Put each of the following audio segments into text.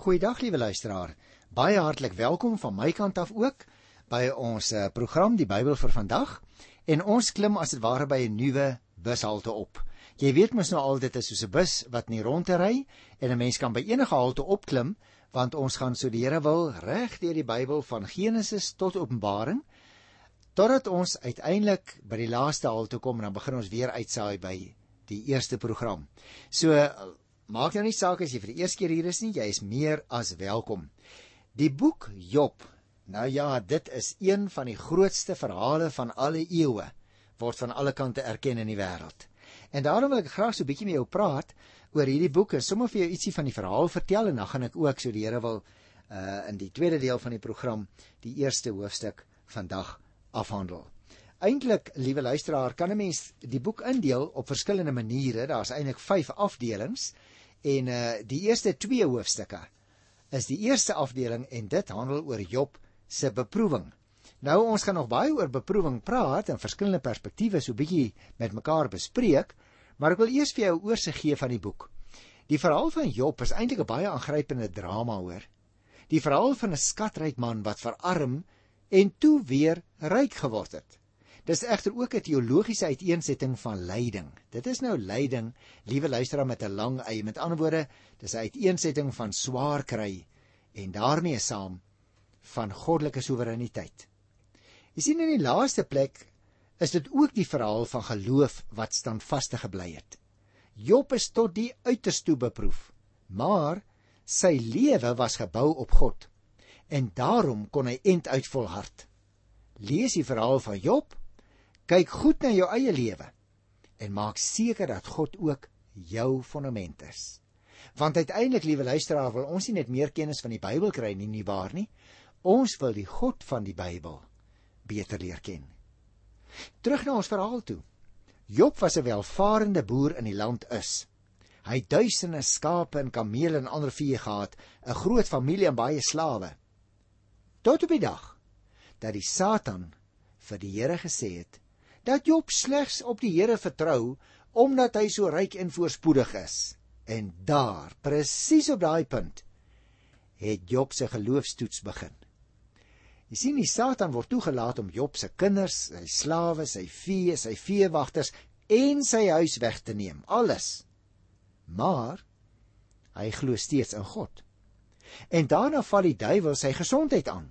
Goeiedag liewe luisteraar. Baie hartlik welkom van my kant af ook by ons uh, program Die Bybel vir vandag. En ons klim as dit ware by 'n nuwe bushalte op. Jy weet mos nou al dit is soos 'n bus wat nie rondry en 'n mens kan by enige halte opklim want ons gaan so die Here wil reg deur die Bybel van Genesis tot Openbaring totdat ons uiteindelik by die laaste halte kom en dan begin ons weer uitsaai by die eerste program. So maak nou nie saak as jy vir die eerste keer hier is nie, jy is meer as welkom. Die boek Job. Nou ja, dit is een van die grootste verhale van alle eeue word van alle kante erken in die wêreld. En daarom wil ek graag so 'n bietjie met jou praat oor hierdie boek en sommer vir jou ietsie van die verhaal vertel en dan gaan ek ook so die Here wil uh in die tweede deel van die program die eerste hoofstuk vandag afhandel. Eintlik, liewe luisteraar, kan 'n mens die boek indeel op verskillende maniere. Daar's eintlik 5 afdelings en uh die eerste 2 hoofstukke is die eerste afdeling en dit handel oor Job se beproewing. Nou ons gaan nog baie oor beproewing praat en verskillende perspektiewe so bietjie met mekaar bespreek, maar ek wil eers vir jou 'n oorsig gee van die boek. Die verhaal van Job is eintlik 'n baie aangrypende drama hoor. Die verhaal van 'n skatryk man wat verarm en toe weer ryk geword het. Dis egter ook 'n teologiese uiteensetting van lyding. Dit is nou lyding, liewe luisteraar met 'n lang y. Met ander woorde, dis 'n uiteensetting van swaar kry en daarmee saam van goddelike soewereiniteit. Jy sien in die laaste plek is dit ook die verhaal van geloof wat standvastig gebly het. Job is tot die uiterste beproef, maar sy lewe was gebou op God en daarom kon hy end uit volhard. Lees die verhaal van Job Kyk goed na jou eie lewe en maak seker dat God ook jou fondament is. Want uiteindelik, liewe luisteraar, wil ons nie net meer kennis van die Bybel kry nie, nie waar nie? Ons wil die God van die Bybel beter leer ken. Terug na ons verhaal toe. Job was 'n welvarende boer in die land Is. Hy het duisende skape en kamele en ander vee gehad, 'n groot familie en baie slawe. Tot op die dag dat die Satan vir die Here gesê het: dat Job slegs op die Here vertrou omdat hy so ryk en voorspoedig is. En daar, presies op daai punt, het Job se geloofstoets begin. Jy sien, die Satan word toegelaat om Job se kinders, sy slawe, sy vee, sy veewagters en sy huis weg te neem, alles. Maar hy glo steeds in God. En daarna val die duiwel sy gesondheid aan.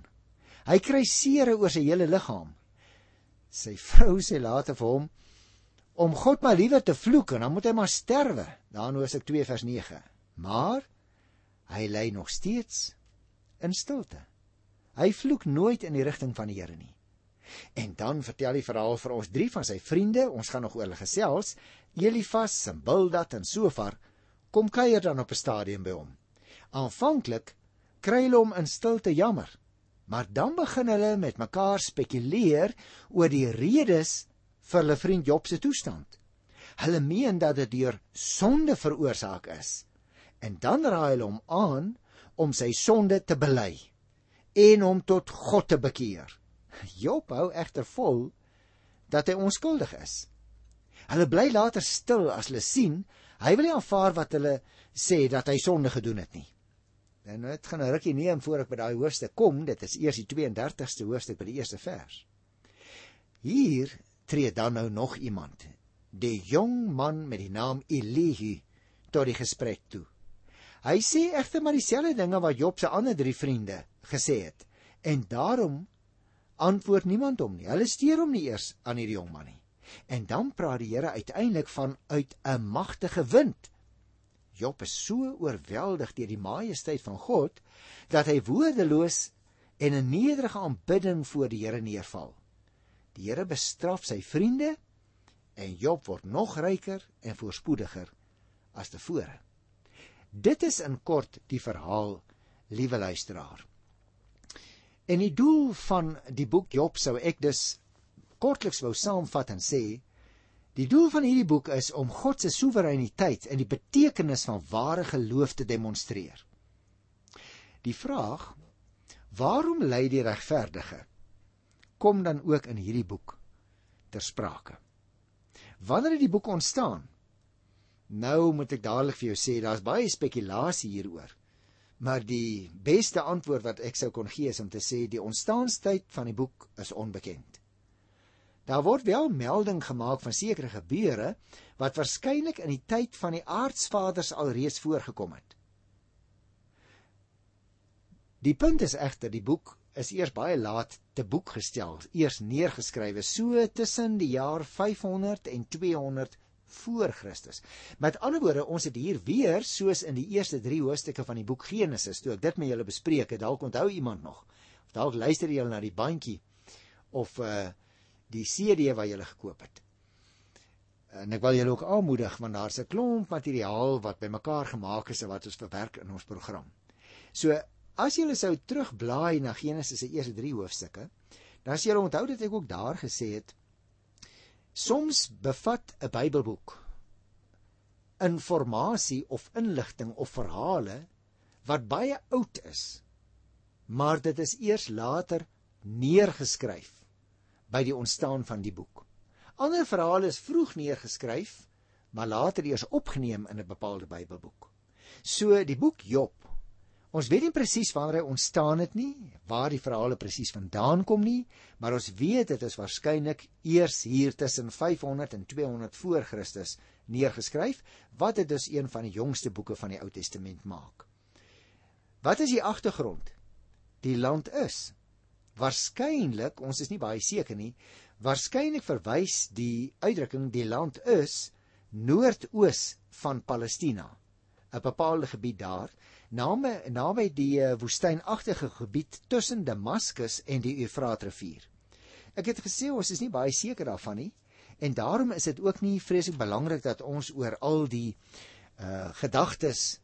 Hy kry seere oor sy hele liggaam sy vrou sê later vir hom om God maar liewer te vloek en dan moet hy maar sterwe. Daar in Hosea 2 vers 9. Maar hy lê nog steeds in stilte. Hy vloek nooit in die rigting van die Here nie. En dan vertel hy verhaal vir ons drie van sy vriende, ons gaan nog oor hulle gesels, Elifas, Bildad en Sofar, kom kuier dan op 'n stadium by hom. Aanvanklik kry hulle hom in stilte jammer. Maar dan begin hulle met mekaar spekuleer oor die redes vir hulle vriend Job se toestand. Hulle meen dat dit deur sonde veroorsaak is. En dan raai hulle hom aan om sy sonde te bely en hom tot God te bekeer. Job hou egter vol dat hy onskuldig is. Hulle bly later stil as hulle sien hy wil nie aanvaar wat hulle sê dat hy sonde gedoen het nie. En dit gaan 'n rukkie neem voor ek by daai hoofstuk kom. Dit is eers die 32ste hoofstuk by die eerste vers. Hier tree dan nou nog iemand, die jong man met die naam Elihu, tot die gesprek toe. Hy sê egter maar dieselfde dinge wat Job se ander drie vriende gesê het. En daarom antwoord niemand hom nie. Hulle steur hom nie eers aan hierdie jong man nie. En dan praat die Here uiteindelik van uit 'n magtige wind Job is so oorweldig deur die majesteit van God dat hy woordeloos en in nederige aanbidding voor die Here neerval. Die Here bestraf sy vriende en Job word nog ryker en voorspoediger as tevore. Dit is in kort die verhaal, liewe luisteraar. En die doel van die boek Job sou ek dus kortliks wou saamvat en sê Die doel van hierdie boek is om God se soewereiniteit en die betekenis van ware geloof te demonstreer. Die vraag: Waarom lei die regverdige? Kom dan ook in hierdie boek ter sprake. Wanneer het die boek ontstaan? Nou moet ek dadelik vir jou sê daar's baie spekulasie hieroor. Maar die beste antwoord wat ek sou kon gee is om te sê die ontstaanstyd van die boek is onbekend. Daar word wel melding gemaak van sekere gebeure wat waarskynlik in die tyd van die aardsvaders alreeds voorgekom het. Die punt is egter die boek is eers baie laat te boek gestel, eers neergeskrywe so tussen die jaar 500 en 200 voor Christus. Met ander woorde, ons het hier weer soos in die eerste 3 hoofstukke van die boek Genesis, toe ek dit met julle bespreek het, dalk onthou iemand nog. Of dalk luister jy na die bandjie of uh die CD wat jy gekoop het. En ek wil julle ook aanmoedig want daar's 'n klomp materiaal wat bymekaar gemaak is en wat ons verwerk in ons program. So as jy sou terugblaai na Genesis se eerste 3 hoofstukke, dan sal jy onthou dat ek ook daar gesê het soms bevat 'n Bybelboek inligting of inligting of verhale wat baie oud is, maar dit is eers later neergeskryf by die ontstaan van die boek. Ander verhale is vroeg neergeskryf, maar later eers opgeneem in 'n bepaalde Bybelboek. So die boek Job. Ons weet nie presies wanneer hy ontstaan het nie, waar die verhale presies vandaan kom nie, maar ons weet dit is waarskynlik eers hier tussen 500 en 200 voor Christus neergeskryf, wat dit dus een van die jongste boeke van die Ou Testament maak. Wat is die agtergrond? Die land is waarskynlik, ons is nie baie seker nie, waarskynlik verwys die uitdrukking die land is noordoos van Palestina, 'n bepaalde gebied daar, name naby die eh, woestynagtige gebied tussen Damaskus en die Eufraatrivier. Ek het gesê ons is nie baie seker daarvan nie en daarom is dit ook nie vreeslik belangrik dat ons oor al die uh gedagtes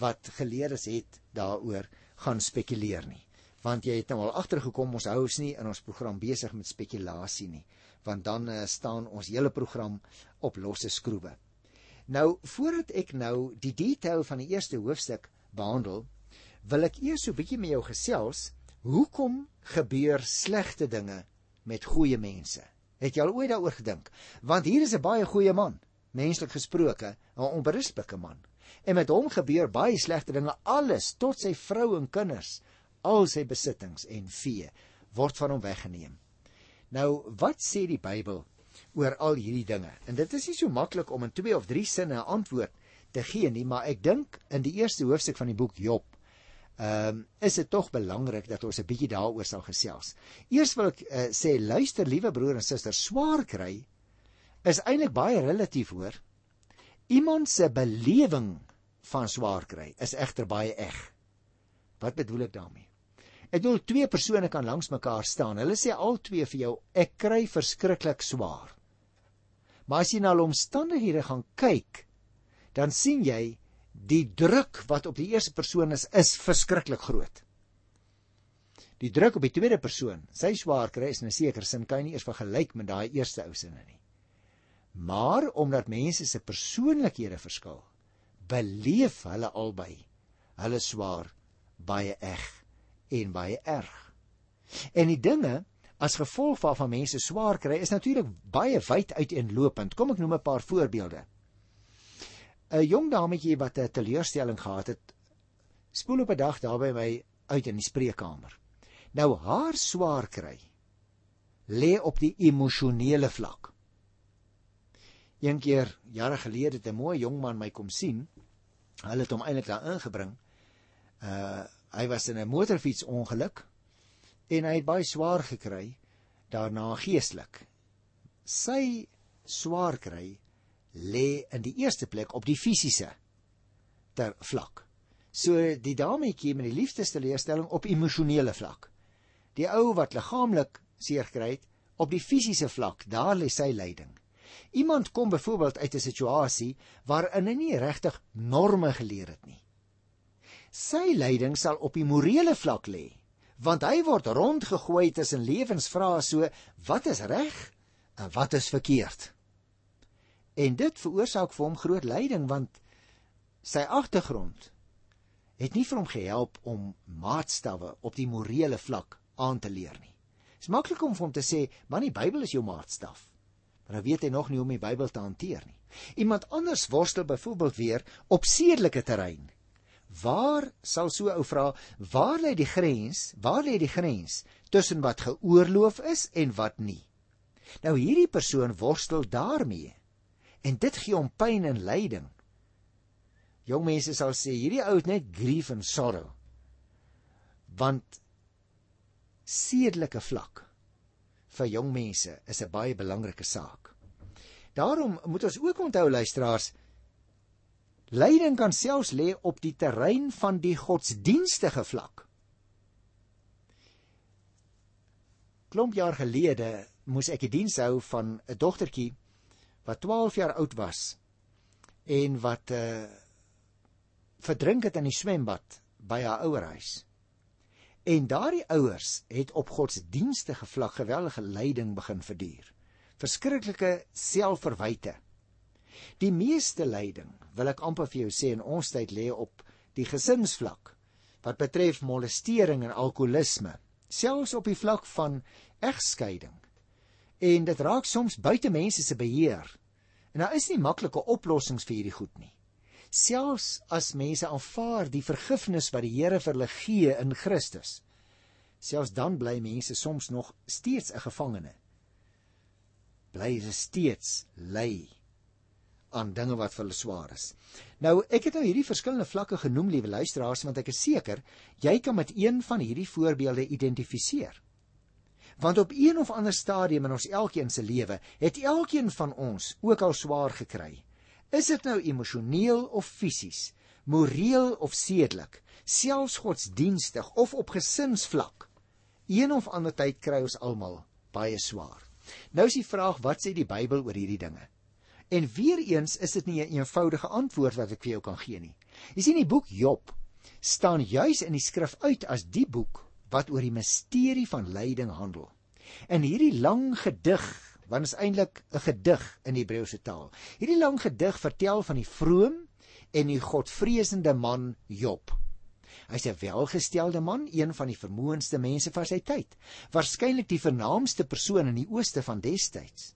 wat geleerdes het daaroor gaan spekuleer nie want jy het nou al agtergekom ons hou ons nie in ons program besig met spekulasie nie want dan uh, staan ons hele program op losse skroewe. Nou voordat ek nou die detail van die eerste hoofstuk behandel, wil ek eers so 'n bietjie met jou gesels hoekom gebeur slegte dinge met goeie mense. Het jy al ooit daaroor gedink? Want hier is 'n baie goeie man, menslik gesproke, 'n onberispelike man. En met hom gebeur baie slegte dinge, alles tot sy vrou en kinders al sy besittings en vee word van hom weggeneem. Nou, wat sê die Bybel oor al hierdie dinge? En dit is nie so maklik om in 2 of 3 sinne 'n antwoord te gee nie, maar ek dink in die eerste hoofstuk van die boek Job, ehm um, is dit tog belangrik dat ons 'n bietjie daaroor sal gesels. Eers wil ek uh, sê, luister liewe broer en suster, swaar kry is eintlik baie relatief hoor. Iemand se belewing van swaar kry is egter baie eg. Wat bedoel ek daarmee? Ek bedoel twee persone kan langs mekaar staan. Hulle sê al twee vir jou ek kry verskriklik swaar. Maar as jy na hulle omstandighede gaan kyk, dan sien jy die druk wat op die eerste persoon is is verskriklik groot. Die druk op die tweede persoon, sy swaar kry is in 'n sekere sin kan jy nie eers vergelyk met daai eerste ou sinne nie. Maar omdat mense se persoonlikhede verskil, beleef hulle albei hulle swaar baie eg en baie erg. En die dinge as gevolg waarvan mense swaar kry is natuurlik baie wyd uiteenlopend. Kom ek noem 'n paar voorbeelde. 'n Jong dametjie wat 'n teleurstelling gehad het, spoel op 'n dag daar by my uit in die spreekkamer. Nou haar swaar kry lê op die emosionele vlak. Een keer jare gelede het 'n mooi jong man my kom sien. Hulle het hom eintlik daar ingebring. Uh Hy was in 'n motorfietsongeluk en hy het baie swaar gekry daarna geestelik. Sy swaar kry lê in die eerste plek op die fisiese ter vlak. So die dametjie met die liefdesteleurstelling op emosionele vlak. Die ou wat liggaamlik seer kry het op die fisiese vlak, daar lê sy lyding. Iemand kom byvoorbeeld uit 'n situasie waarin hy nie regtig norme geleer het nie sy lyding sal op die morele vlak lê want hy word rondgegooi tussen lewensvrae so wat is reg en wat is verkeerd? En dit veroorsaak vir hom groot lyding want sy agtergrond het nie vir hom gehelp om maatstawwe op die morele vlak aan te leer nie. Dit is maklik om vir hom te sê man die Bybel is jou maatstaf. Maar dan weet hy nog nie hoe om die Bybel te hanteer nie. Iemand anders worstel byvoorbeeld weer op sedelike terrein Waar sal so 'n ou vra, waar lê die grens? Waar lê die grens tussen wat geoorloof is en wat nie? Nou hierdie persoon worstel daarmee. En dit gee hom pyn en lyding. Jong mense sal sê hierdie ou het net grief en sorrow. Want sedelike vlak vir jong mense is 'n baie belangrike saak. Daarom moet ons ook onthou luisteraars, lyding kan selfs lê op die terrein van die godsdienstige vlak. Klomp jaar gelede moes ek 'n diens hou van 'n dogtertjie wat 12 jaar oud was en wat uh verdrink het in die swembad by haar ouerhuis. En daardie ouers het op godsdienstige vlak geweldige lyding begin verduur. Verskriklike selfverwyte. Die meeste lyding, wil ek amper vir jou sê in ons tyd lê op die gesinsvlak wat betref molestering en alkoholisme, selfs op die vlak van egskeiding. En dit raak soms buite mense se beheer. En daar is nie maklike oplossings vir hierdie goed nie selfs as mense aanvaar die vergifnis wat die Here vir hulle gee in Christus. Selfs dan bly mense soms nog steeds 'n gevangene. Bly hulle steeds ly aan dinge wat vir hulle swaar is. Nou, ek het nou hierdie verskillende vlakke genoem, liewe luisteraars, want ek is seker jy kan met een van hierdie voorbeelde identifiseer. Want op een of ander stadium in ons elkeen se lewe het elkeen van ons ook al swaar gekry Is dit nou emosioneel of fisies, moreel of sedelik, selfs godsdienstig of op gesinsvlak? Een of ander tyd kry ons almal baie swaar. Nou is die vraag, wat sê die Bybel oor hierdie dinge? En weer eens is dit nie 'n eenvoudige antwoord wat ek vir jou kan gee nie. Jy sien die boek Job staan juis in die skrif uit as die boek wat oor die misterie van lyding handel. In hierdie lang gedig want is eintlik 'n gedig in die Hebreëse taal. Hierdie lang gedig vertel van die vroom en die godvreesende man Job. Hy's 'n welgestelde man, een van die vermoëndste mense van sy tyd, waarskynlik die vernaamste persoon in die ooste van destyds.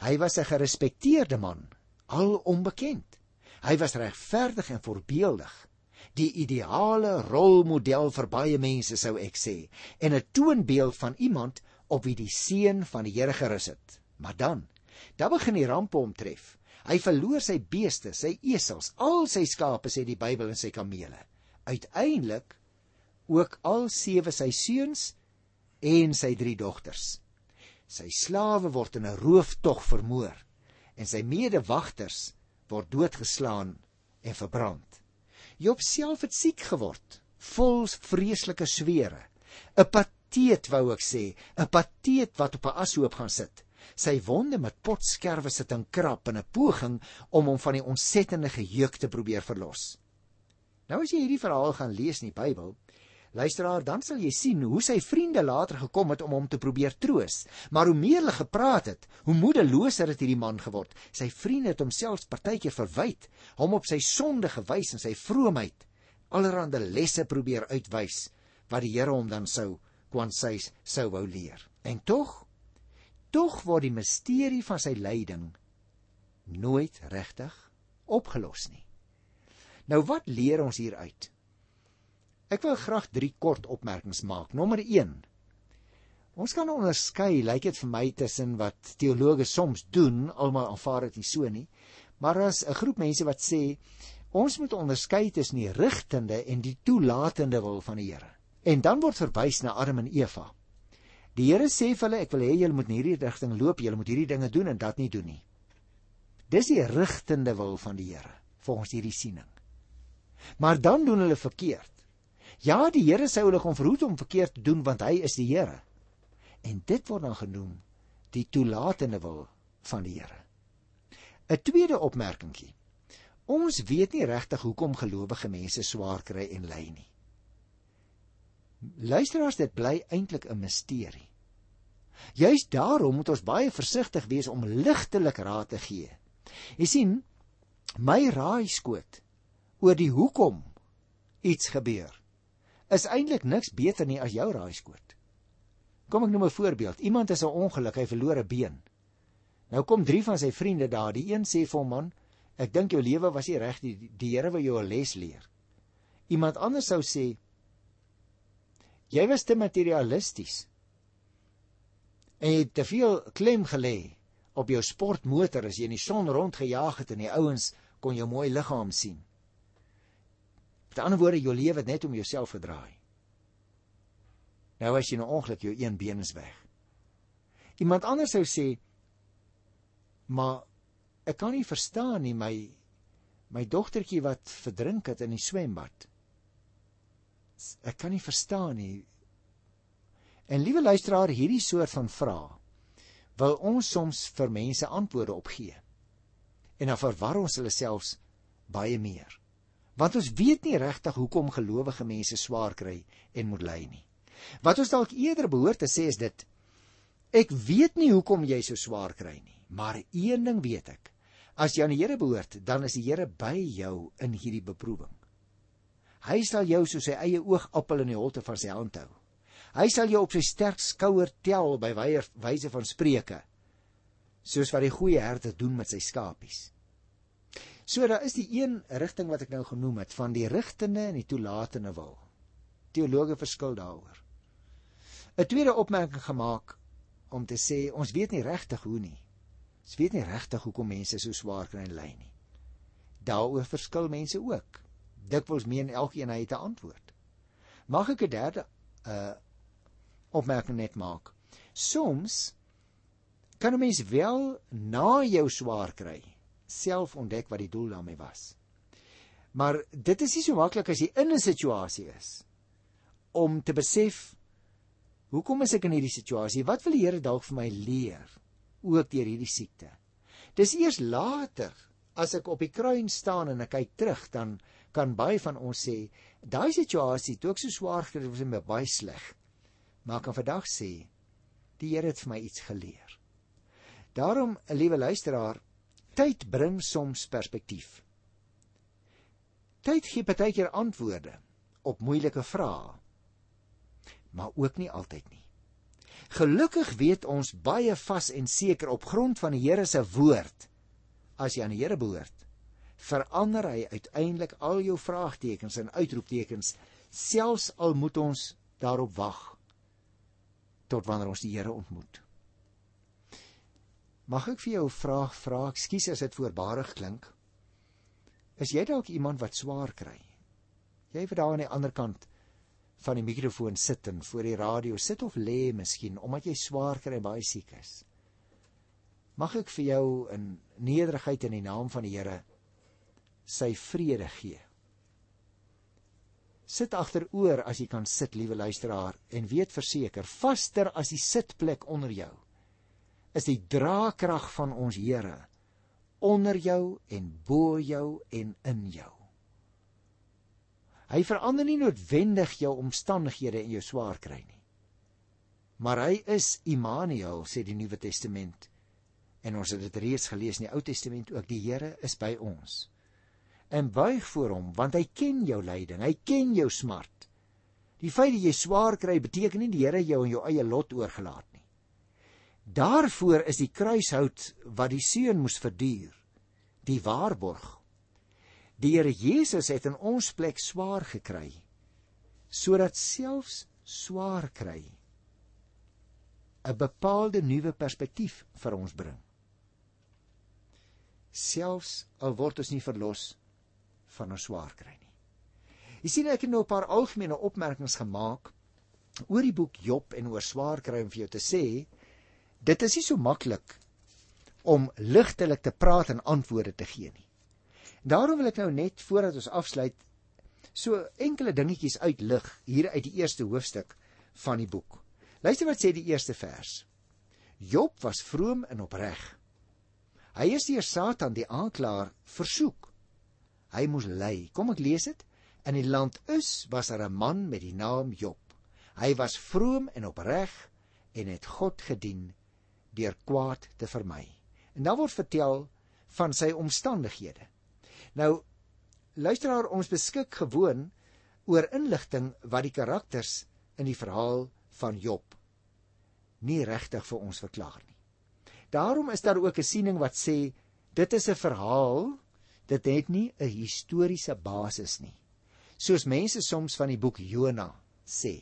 Hy was 'n gerespekteerde man, al onbekend. Hy was regverdig en voorbeeldig, die ideale rolmodel vir baie mense sou ek sê, en 'n toonbeeld van iemand op wie die seën van die Here gerus het. Maar dan, dan begin die rampe omtref. Hy verloor sy beeste, sy esels, al sy skape sê die Bybel en sy kamele. Uiteindelik ook al sewe sy seuns en sy drie dogters. Sy slawe word in 'n rooftog vermoor en sy medewagters word doodgeslaan en verbrand. Job self het siek geword, vol vreeslike swere. 'n Pateet wou ek sê, 'n pateet wat op 'n ashoop gaan sit sy wonde met potskerwe sit en krap in 'n poging om hom van die ontsettende geheuk te probeer verlos. Nou as jy hierdie verhaal gaan lees in die Bybel, luisteraar, dan sal jy sien hoe sy vriende later gekom het om hom te probeer troos. Maar hoe meer hulle gepraat het, hoe moedeloser het hierdie man geword. Sy vriende het homself partykeer verwyd, hom op sy sonde gewys en sy vroomheid allerhande lesse probeer uitwys wat die Here hom dan sou kwansys sou wou leer. En tog tog word die misterie van sy lyding nooit regtig opgelos nie. Nou wat leer ons hier uit? Ek wil graag drie kort opmerkings maak. Nommer 1. Ons kan onderskei, lyk dit vir my tussen wat teoloë soms doen, almal aanvaar dit nie so nie, maar as 'n groep mense wat sê ons moet onderskei tussen die rigtende en die toelatende wil van die Here. En dan word verwys na Adam en Eva. Die Here sê vir hulle, ek wil hê julle moet in hierdie rigting loop, julle moet hierdie dinge doen en dat nie doen nie. Dis die rigtende wil van die Here volgens hierdie siening. Maar dan doen hulle verkeerd. Ja, die Here sê hulle kom verhoed om verkeerd te doen want hy is die Here. En dit word dan genoem die toelatende wil van die Here. 'n Tweede opmerkingie. Ons weet nie regtig hoekom gelowige mense swaar kry en ly nie. Luisteraars, dit bly eintlik 'n misterie. Juist daarom moet ons baie versigtig wees om ligtelik raad te gee. Jy sien, my raaiskoot oor die hoekom iets gebeur is eintlik niks beter nie as jou raaiskoot. Kom ek noem 'n voorbeeld. Iemand het 'n ongeluk, hy verloor 'n been. Nou kom drie van sy vriende daar. Die een sê vir hom: "Man, ek dink jou lewe was nie reg nie. Die Here wil jou 'n les leer." Iemand anders sou sê jy was te materialisties. En jy het te veel klem gelê op jou sportmotor as jy in die son rondgejaag het en die ouens kon jou mooi liggaam sien. Met ander woorde, jou lewe het net om jouself gedraai. Nou as jy 'n ongeluk, jou een been is weg. Iemand anders sou sê, maar ek kan nie verstaan nie my my dogtertjie wat verdrink het in die swembad. Ek kan nie verstaan nie. En liewe luisteraar, hierdie soort van vrae wil ons soms vir mense antwoorde op gee. En dan verwar ons hulle selfs baie meer. Want ons weet nie regtig hoekom gelowige mense swaar kry en moet ly nie. Wat ons dalk eerder behoort te sê is dit: Ek weet nie hoekom jy so swaar kry nie, maar een ding weet ek. As jy aan die Here behoort, dan is die Here by jou in hierdie beproewing. Hy sal jou soos sy eie oogappel in die holte van sy hand hou. Hy sal jou op sy sterk skouer tel by wyse van spreuke, soos wat die goeie herder doen met sy skapies. So daar is die een rigting wat ek nou genoem het van die rigtende en die toelatende wil. Teologe verskil daaroor. 'n Tweede opmerking gemaak om te sê ons weet nie regtig hoe nie. Ons weet nie regtig hoekom mense so swaar kry en ly nie. Daaroor verskil mense ook. Dikwels meen elkeen hy het 'n antwoord. Mag ek 'n derde uh opmerking net maak? Soms kan 'n mens wel na jou swaar kry self ontdek wat die doel daarmee was. Maar dit is nie so maklik as jy in 'n situasie is om te besef hoekom is ek in hierdie situasie? Wat wil die Here dalk vir my leer? ook deur hierdie siekte. Dis eers later as ek op die kruin staan en ek kyk terug dan kan baie van ons sê daai situasie toe ek so swaar gekry het was my baie sleg. Maar kan vandag sê die Here het vir my iets geleer. Daarom, liewe luisteraar, tyd bring soms perspektief. Tyd gee baie keer antwoorde op moeilike vrae. Maar ook nie altyd nie. Gelukkig weet ons baie vas en seker op grond van die Here se woord as jy aan die Here behoort, verander hy uiteindelik al jou vraagtekens en uitroeptekens selfs al moet ons daarop wag tot wanneer ons die Here ontmoet. Mag ek vir jou 'n vraag vra? Ekskuus as dit voorbarig klink. Is jy dalk iemand wat swaar kry? Jy wat daar aan die ander kant van die mikrofoon sit en voor die radio sit of lê miskien omdat jy swaar kry en baie siek is. Mag ek vir jou in nederigheid in die naam van die Here sy vrede gee. Sit agteroor as jy kan sit, liewe luisteraar, en weet verseker, vaster as die sitplek onder jou is die draagkrag van ons Here onder jou en bo jou en in jou. Hy verander nie noodwendig jou omstandighede en jou swaar kry nie. Maar hy is Immanuel, sê die Nuwe Testament. En ons het dit reeds gelees in die Ou Testament ook, die Here is by ons. En buig voor hom, want hy ken jou lyding, hy ken jou smart. Die feit dat jy swaar kry beteken nie die Here jou in jou eie lot oorgelaat. Daarvoor is die kruishout wat die seun moes verduur, die waarborg Die Here Jesus het in ons plek swaar gekry sodat selfs swaar kry 'n bepaalde nuwe perspektief vir ons bring. Selfs al word ons nie verlos van ons swaar kry nie. Jy sien ek het nou 'n paar algemene opmerkings gemaak oor die boek Job en oor swaar kry om vir jou te sê dit is nie so maklik om ligtelik te praat en antwoorde te gee nie. Daarom wil ek nou net voordat ons afsluit so enkele dingetjies uitlig hier uit die eerste hoofstuk van die boek. Luister wat sê die eerste vers. Job was vroom en opreg. Hy is deur Satan die aanklaer versoek. Hy moes ly. Kom ek lees dit. In die land Us was daar 'n man met die naam Job. Hy was vroom en opreg en het God gedien deur kwaad te vermy. En dan word vertel van sy omstandighede. Nou luisteraar ons beskik gewoon oor inligting wat die karakters in die verhaal van Job nie regtig vir ons verklaar nie. Daarom is daar ook 'n siening wat sê dit is 'n verhaal, dit het nie 'n historiese basis nie. soos mense soms van die boek Jona sê.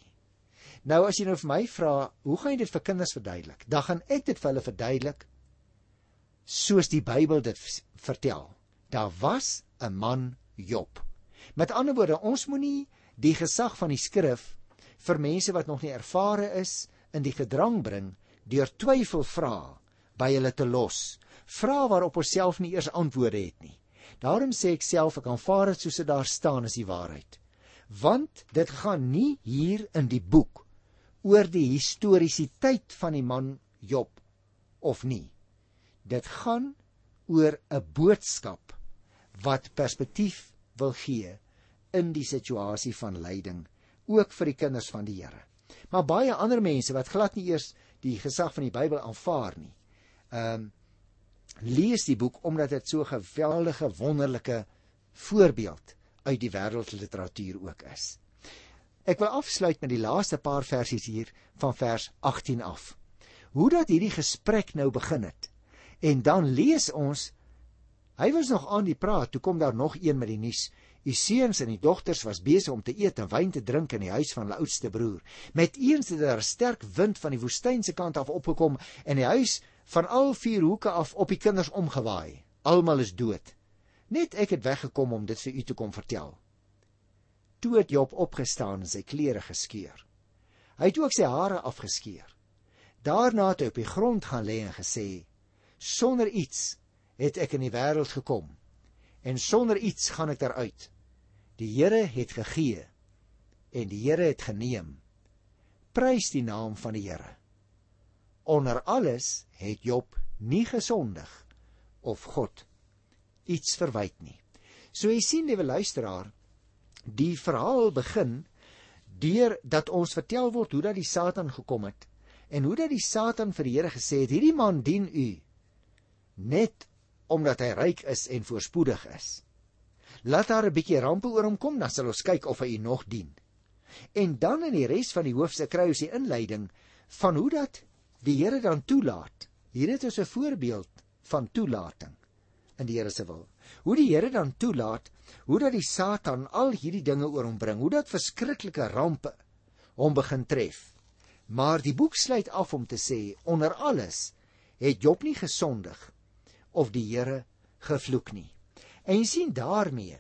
Nou as jy nou vir my vra, hoe gaan jy dit vir kinders verduidelik? Dan gaan ek dit vir hulle verduidelik soos die Bybel dit vertel. Daar was 'n man Job. Met ander woorde, ons moenie die gesag van die skrif vir mense wat nog nie ervare is in die gedrang bring deur twyfel vra by hulle te los. Vra waarop ons self nie eers antwoorde het nie. Daarom sê ek self ek aanvaar dit soos dit daar staan as die waarheid. Want dit gaan nie hier in die boek oor die historiesiteit van die man Job of nie. Dit gaan oor 'n boodskap wat perspektief wil gee in die situasie van lyding ook vir die kinders van die Here. Maar baie ander mense wat glad nie eers die gesag van die Bybel aanvaar nie. Ehm um, lees die boek omdat dit so 'n geweldige wonderlike voorbeeld uit die wêreldliteratuur ook is. Ek wil afsluit met die laaste paar versies hier van vers 18 af. Hoe dat hierdie gesprek nou begin het. En dan lees ons hy was nog aan die praat, toe kom daar nog een met die nuus. U seuns en die dogters was besig om te eet en wyn te drink in die huis van hulle oudste broer. Met eens het daar 'n sterk wind van die woestynse kant af opgekom en die huis van al vier hoeke af op die kinders omgewaai. Almal is dood. Net ek het weggekom om dit vir u te kom vertel. Toe het Job opgestaan en sy klere geskeur. Hy het ook sy hare afgeskeur. Daarna het hy op die grond gaan lê en gesê: "Sonder iets het ek in die wêreld gekom en sonder iets gaan ek daaruit. Die Here het gegee en die Here het geneem. Prys die naam van die Here." Onder alles het Job nie gesondig of God iets verwyd nie. So jy sien, liewe luisteraar, die verhaal begin deur dat ons vertel word hoe dat die Satan gekom het en hoe dat die Satan vir die Here gesê het hierdie man dien u net omdat hy ryk is en voorspoedig is. Laat daar 'n bietjie rampe oor hom kom, dan sal ons kyk of hy u nog dien. En dan in die res van die hoofstuk kry ons die inleiding van hoe dat die Here dan toelaat. Hier het ons 'n voorbeeld van toelating in die Here se wil. Hoe die Here dan toelaat hoe dat die Satan al hierdie dinge oor hom bring, hoe dat verskriklike rampe hom begin tref. Maar die boek sluit af om te sê onder alles het Job nie gesondig of die Here gevloek nie. En jy sien daarmee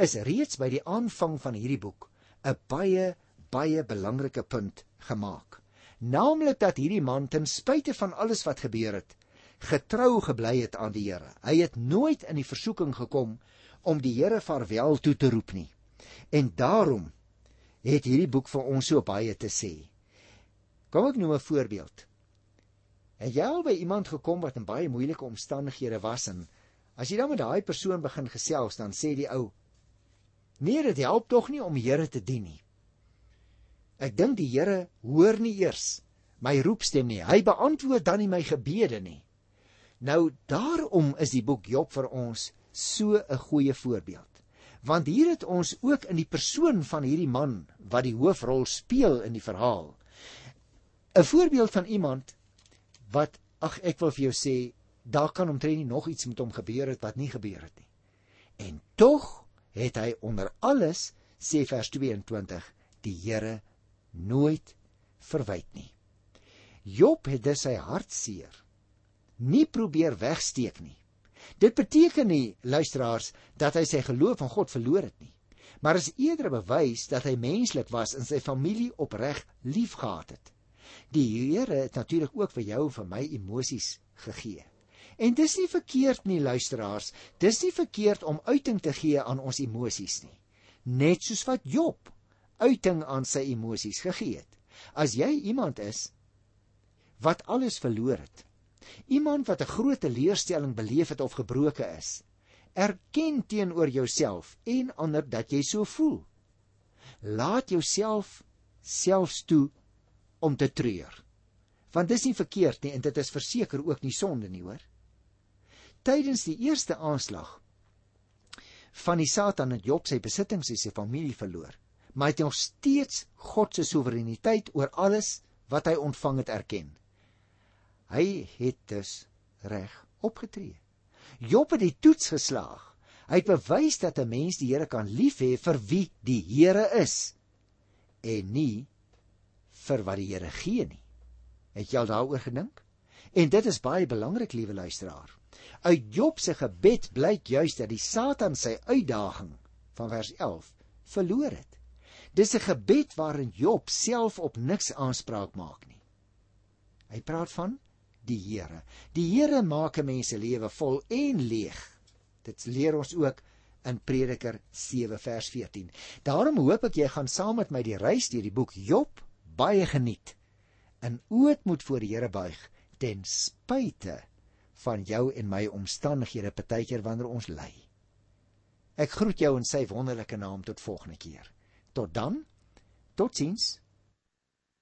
is reeds by die aanvang van hierdie boek 'n baie baie belangrike punt gemaak. Naamlik dat hierdie man ten spyte van alles wat gebeur het, getrou gebly het aan die Here. Hy het nooit in die versoeking gekom om die Here vaarwel toe te roep nie. En daarom het hierdie boek vir ons so baie te sê. Kom ek noem 'n voorbeeld. Het jy al by iemand gekom wat in baie moeilike omstandighede was en as jy dan met daai persoon begin gesels, dan sê die ou: "Nee, dit help tog nie om die Here te dien nie. Ek dink die Here hoor nie eers my roepstem nie. Hy beantwoord dan nie my gebede nie." Nou daarom is die boek Job vir ons so 'n goeie voorbeeld. Want hier het ons ook in die persoon van hierdie man wat die hoofrol speel in die verhaal 'n voorbeeld van iemand wat ag ek wil vir jou sê daar kan omtrent nie nog iets met hom gebeur het wat nie gebeur het nie. En tog het hy onder alles sê vers 22 die Here nooit verwyd nie. Job het dus sy hartseer nie probeer wegsteek nie. Dit beteken nie luisteraars dat hy sy geloof in God verloor het nie, maar is eerder bewys dat hy menslik was en sy familie opreg liefgehad het. Die Here het natuurlik ook vir jou en vir my emosies gegee. En dis nie verkeerd nie luisteraars, dis nie verkeerd om uiting te gee aan ons emosies nie. Net soos wat Job uiting aan sy emosies gegee het. As jy iemand is wat alles verloor het, Iemand wat 'n groot teleurstelling beleef het of gebroke is, erken teenoor jouself en ander dat jy so voel. Laat jouself selfs toe om te treur. Want dis nie verkeerd nie en dit is verseker ook nie sonde nie, hoor. Tydens die eerste aanslag van die Satan het Job sy besittings en sy familie verloor, maar hy het nog steeds God se soewereiniteit oor alles wat hy ontvang het erken. Hy het dus reg opgetree. Job het die toets geslaag. Hy het bewys dat 'n mens die Here kan lief hê vir wie die Here is en nie vir wat die Here gee nie. Het jy al daaroor gedink? En dit is baie belangrik, liewe luisteraar. Uit Job se gebed blyk juis dat die Satan sy uitdaging van vers 11 verloor het. Dis 'n gebed waarin Job self op niks aanspraak maak nie. Hy praat van die Here. Die Here maak 'n mens se lewe vol en leeg. Dit leer ons ook in Prediker 7 vers 14. Daarom hoop ek jy gaan saam met my die reis deur die boek Job baie geniet. In ootmoed voor die Here buig ten spyte van jou en my omstandighede partykeer wanneer ons ly. Ek groet jou in sy wonderlike naam tot volgende keer. Tot dan. Totsiens.